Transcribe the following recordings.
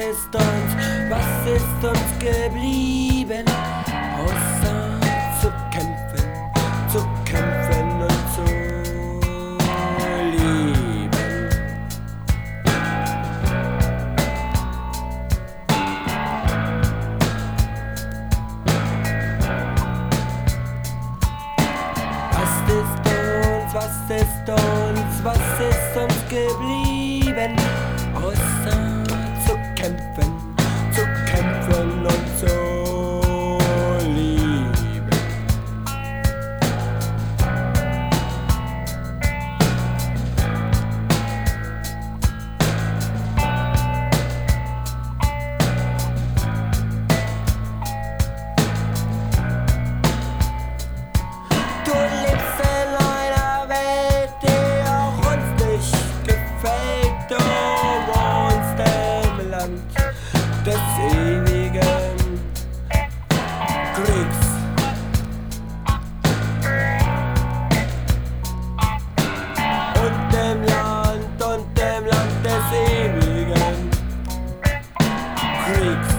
ist uns, was ist uns, geblieben? Land des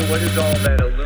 what is all that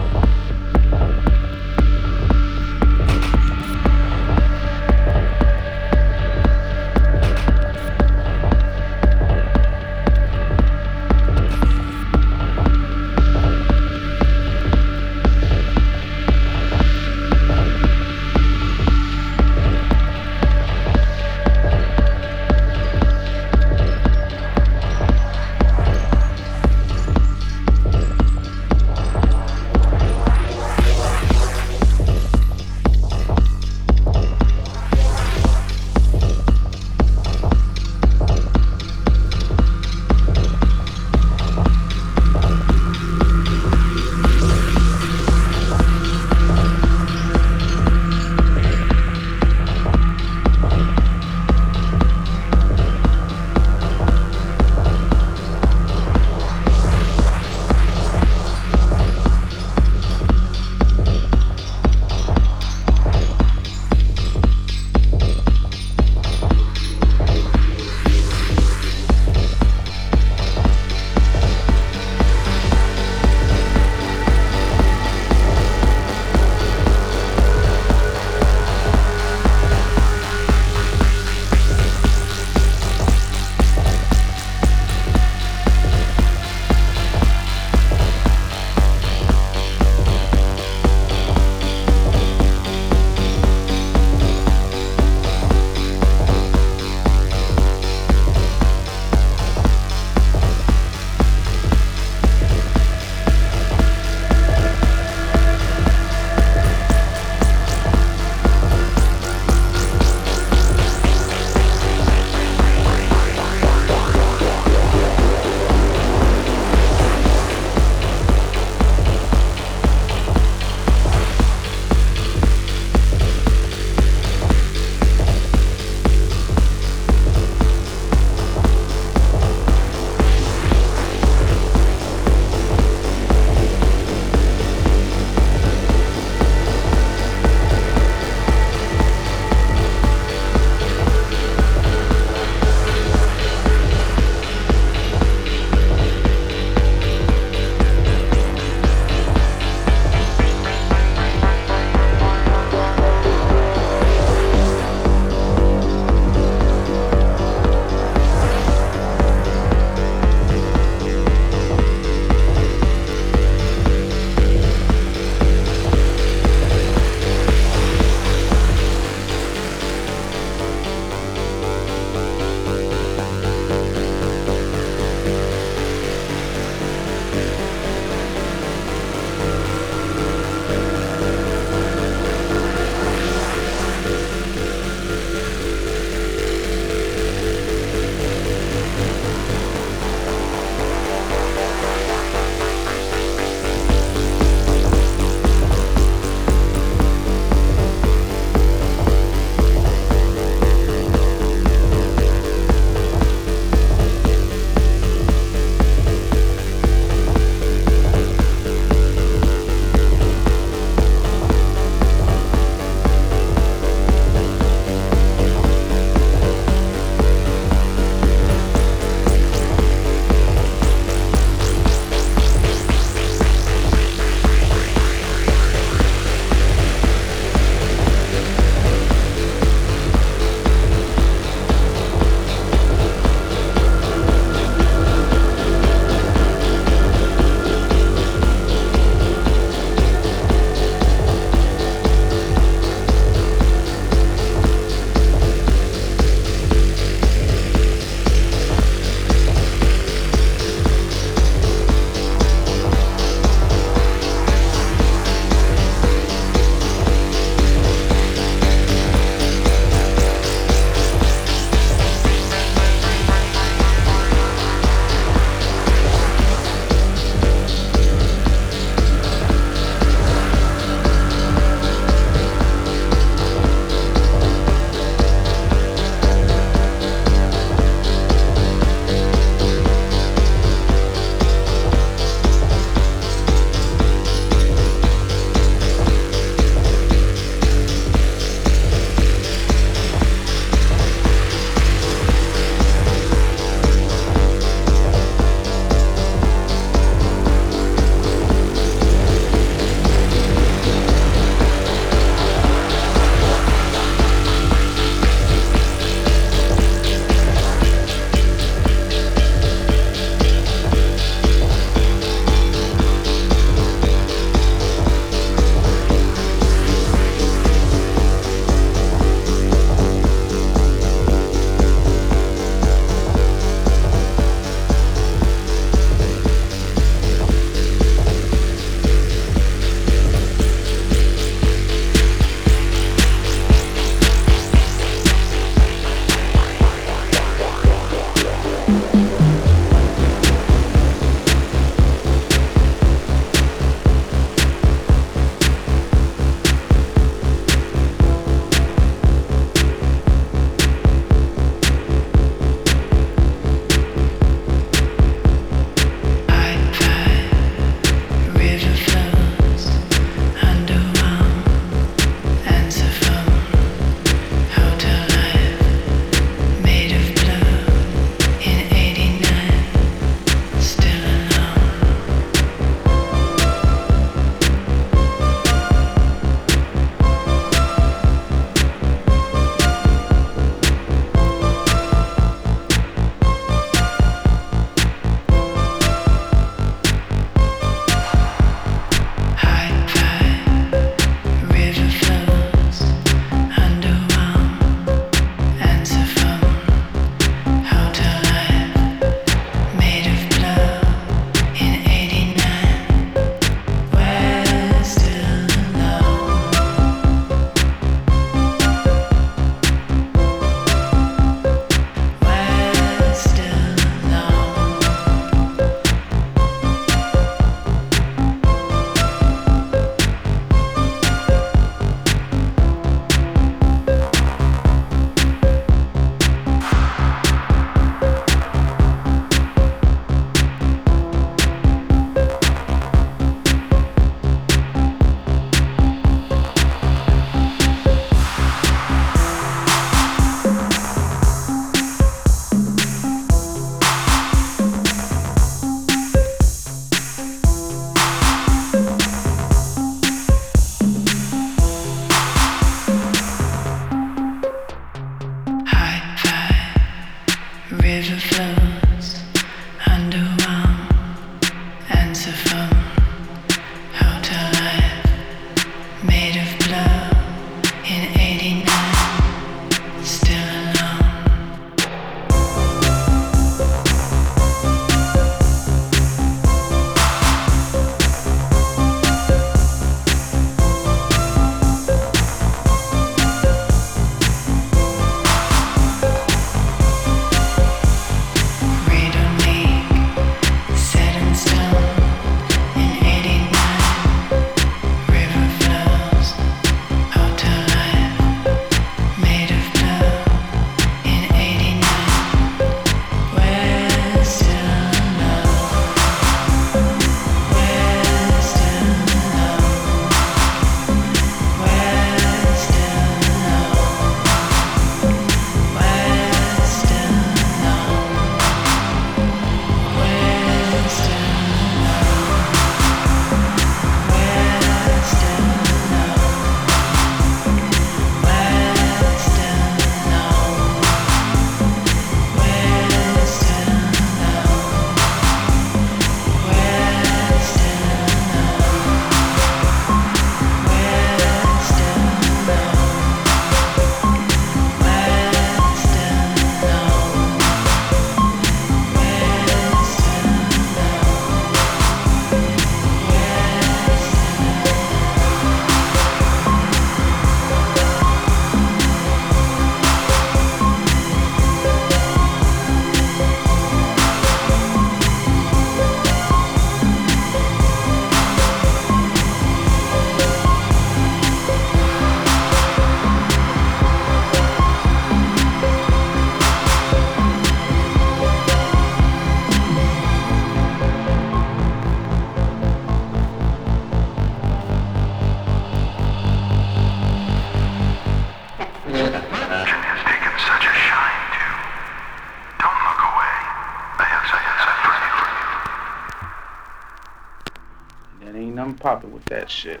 that shit.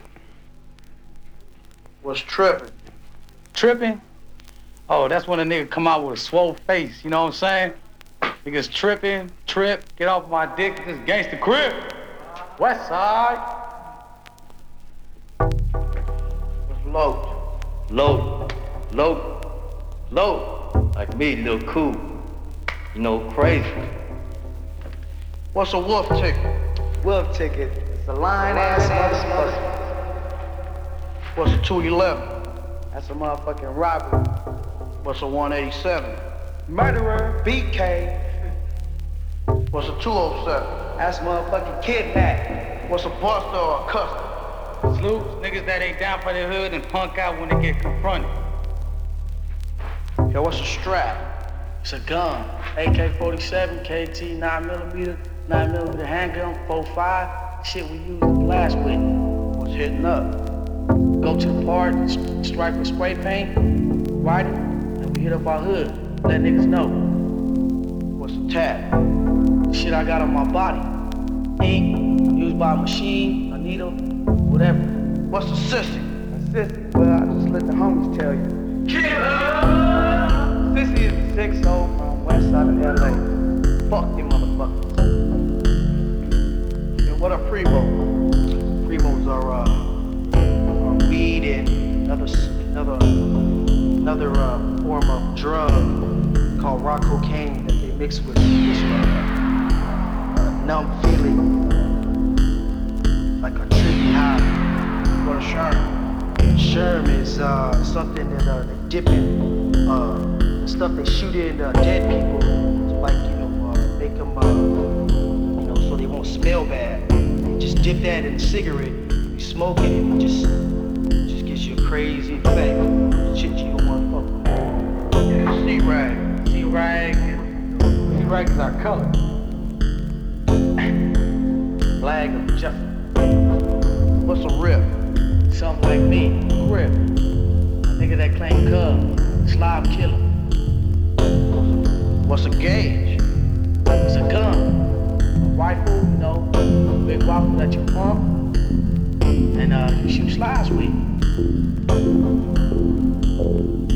What's tripping? Tripping? Oh, that's when a nigga come out with a swole face, you know what I'm saying? Niggas tripping, trip, get off my dick, this gangster Crip. West side. What's low? Low, low, low. Like me, little cool. You know, crazy. What's a wolf ticket? Wolf ticket. A line ass motherfucker. What's a 211? That's a motherfucking robbery. What's a 187? Murderer. BK. What's a 207? That's motherfucking kidnap. What's a buster or a custom? Salute niggas that ain't down for the hood and punk out when they get confronted. Yo, what's a strap? It's a gun. AK-47, KT, 9mm, 9mm handgun, 4.5. Shit we use to blast with. What's hitting up? Go to the park, strike with spray paint, write it, and we hit up our hood. Let niggas know. What's the tap? Shit I got on my body. Ink, used by a machine, a needle, whatever. What's a sissy? Sissy, well, I just let the homies tell you. Killer! Sissy is a six old from west side of LA. Fuck them what a Primo? Primos are, uh, are weed and another, another, another uh, form of drug called rock cocaine that they mix with this uh, numb feeling, like a trippy high. What a sherm? Sherm is uh, something that uh, they dip in, uh, stuff they shoot in uh, dead people, like you know, uh, make them, uh, you know, so they won't smell bad. Dip that in a cigarette, you smoke it, and just, just gives you a crazy effect. Shit you don't want to fuck with. Yeah, C-rag. C-Rag, C-Rag is our color. Flag of justice. What's a rip? Something like me, Crip. A nigga that claim cub, slob killer. What's a gauge? It's a gun rifle, you know, big rifle that you pump, and uh, you shoot slides with.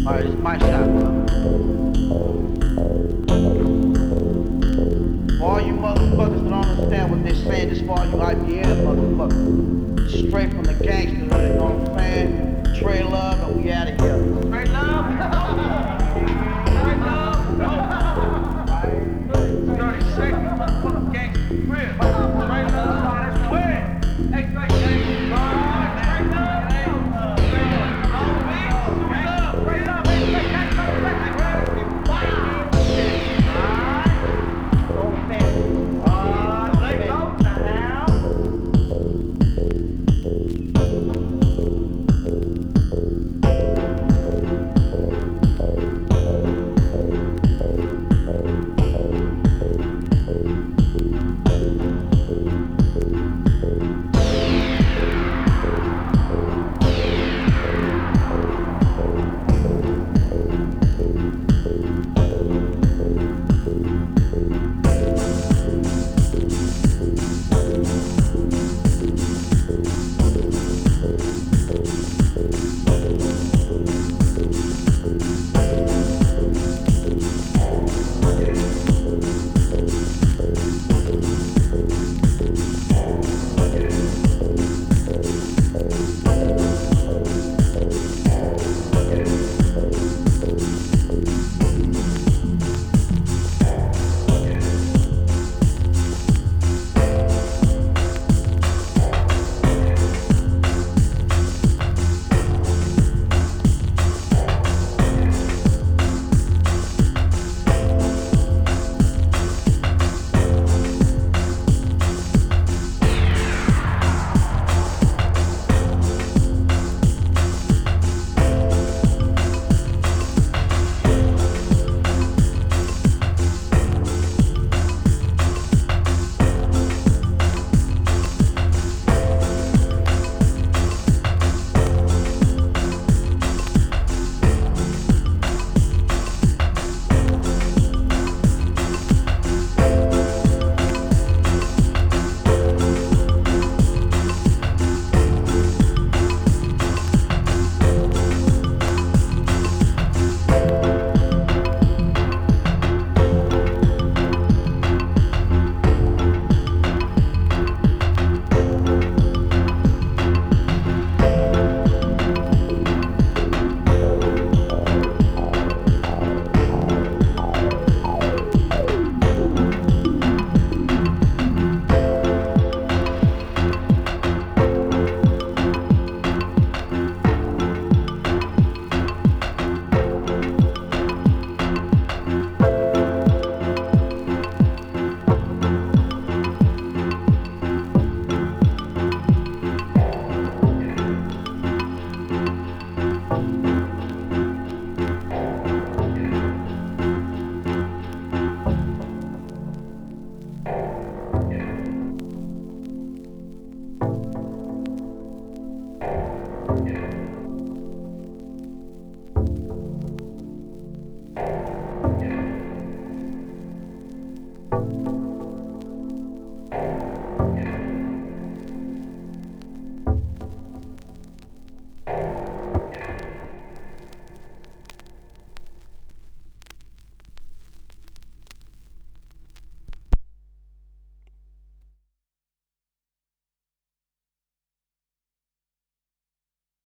Alright, it's my shot. For all you motherfuckers that don't understand what they're saying, as far as you IPL motherfuckers. Straight from the gangster, you know what I'm saying? Trey Love, and we out of